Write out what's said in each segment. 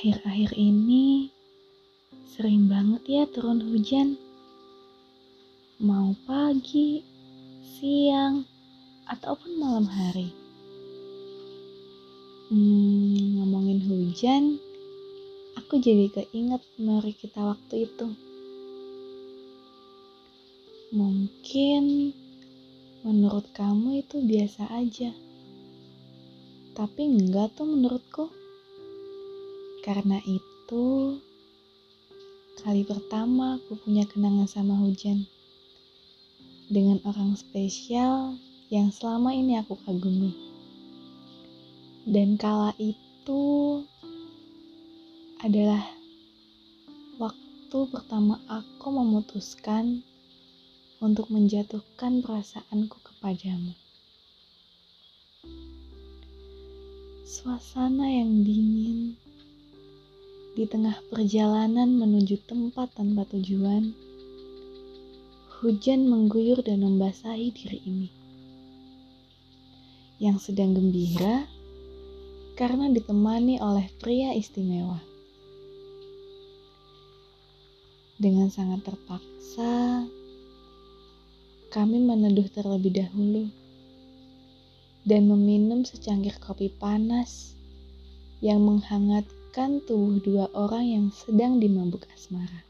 Akhir-akhir ini sering banget ya turun hujan. Mau pagi, siang, ataupun malam hari. Hmm, ngomongin hujan, aku jadi keinget memori kita waktu itu. Mungkin menurut kamu itu biasa aja. Tapi enggak tuh menurutku. Karena itu, kali pertama aku punya kenangan sama hujan. Dengan orang spesial yang selama ini aku kagumi. Dan kala itu adalah waktu pertama aku memutuskan untuk menjatuhkan perasaanku kepadamu. Suasana yang dingin di tengah perjalanan menuju tempat tanpa tujuan, hujan mengguyur dan membasahi diri ini. Yang sedang gembira karena ditemani oleh pria istimewa. Dengan sangat terpaksa, kami meneduh terlebih dahulu dan meminum secangkir kopi panas yang menghangatkan menyatukan tubuh dua orang yang sedang dimabuk asmara.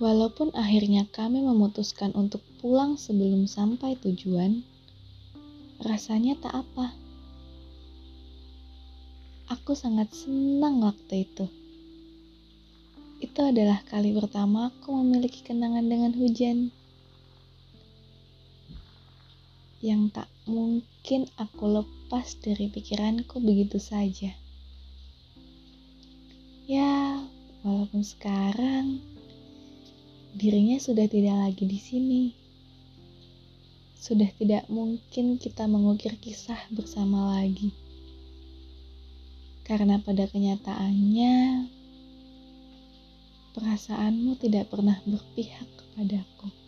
Walaupun akhirnya kami memutuskan untuk pulang sebelum sampai tujuan, rasanya tak apa. Aku sangat senang waktu itu. Itu adalah kali pertama aku memiliki kenangan dengan hujan. Yang tak mungkin aku lepas dari pikiranku begitu saja. Walaupun sekarang dirinya sudah tidak lagi di sini. Sudah tidak mungkin kita mengukir kisah bersama lagi. Karena pada kenyataannya perasaanmu tidak pernah berpihak kepadaku.